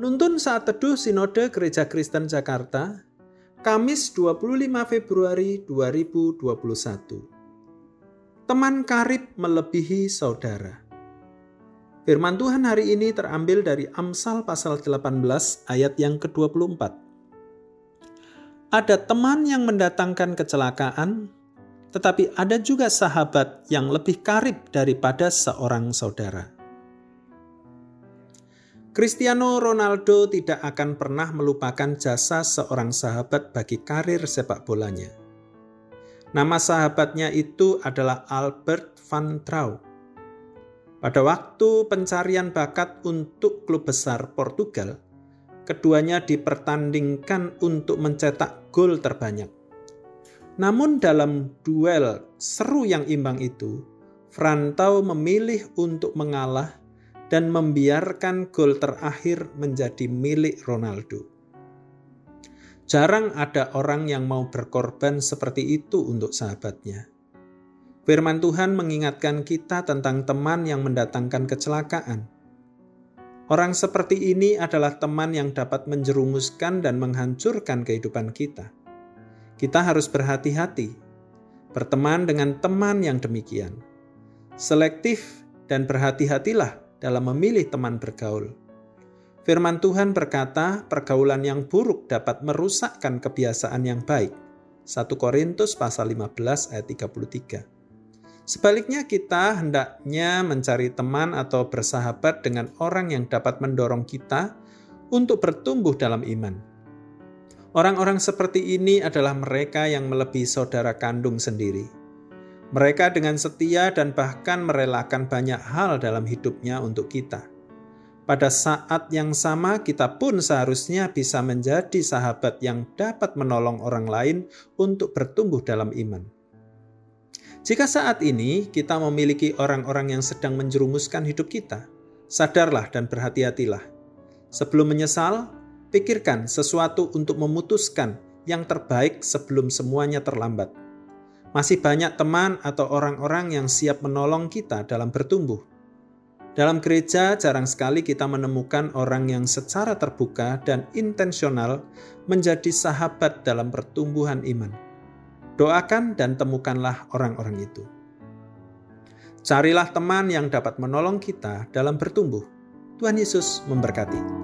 Penuntun saat teduh Sinode Gereja Kristen Jakarta, Kamis 25 Februari 2021. Teman karib melebihi saudara. Firman Tuhan hari ini terambil dari Amsal pasal 18 ayat yang ke-24. Ada teman yang mendatangkan kecelakaan, tetapi ada juga sahabat yang lebih karib daripada seorang saudara. Cristiano Ronaldo tidak akan pernah melupakan jasa seorang sahabat bagi karir sepak bolanya. Nama sahabatnya itu adalah Albert van Trau. Pada waktu pencarian bakat untuk klub besar Portugal, keduanya dipertandingkan untuk mencetak gol terbanyak. Namun dalam duel seru yang imbang itu, Frantau memilih untuk mengalah dan membiarkan gol terakhir menjadi milik Ronaldo. Jarang ada orang yang mau berkorban seperti itu untuk sahabatnya. Firman Tuhan mengingatkan kita tentang teman yang mendatangkan kecelakaan. Orang seperti ini adalah teman yang dapat menjerumuskan dan menghancurkan kehidupan kita. Kita harus berhati-hati, berteman dengan teman yang demikian. Selektif dan berhati-hatilah dalam memilih teman bergaul. Firman Tuhan berkata, pergaulan yang buruk dapat merusakkan kebiasaan yang baik. 1 Korintus pasal 15 ayat 33. Sebaliknya kita hendaknya mencari teman atau bersahabat dengan orang yang dapat mendorong kita untuk bertumbuh dalam iman. Orang-orang seperti ini adalah mereka yang melebihi saudara kandung sendiri mereka dengan setia dan bahkan merelakan banyak hal dalam hidupnya untuk kita. Pada saat yang sama, kita pun seharusnya bisa menjadi sahabat yang dapat menolong orang lain untuk bertumbuh dalam iman. Jika saat ini kita memiliki orang-orang yang sedang menjerumuskan hidup kita, sadarlah dan berhati-hatilah. Sebelum menyesal, pikirkan sesuatu untuk memutuskan yang terbaik sebelum semuanya terlambat. Masih banyak teman atau orang-orang yang siap menolong kita dalam bertumbuh. Dalam gereja, jarang sekali kita menemukan orang yang secara terbuka dan intensional menjadi sahabat dalam pertumbuhan iman. Doakan dan temukanlah orang-orang itu. Carilah teman yang dapat menolong kita dalam bertumbuh. Tuhan Yesus memberkati.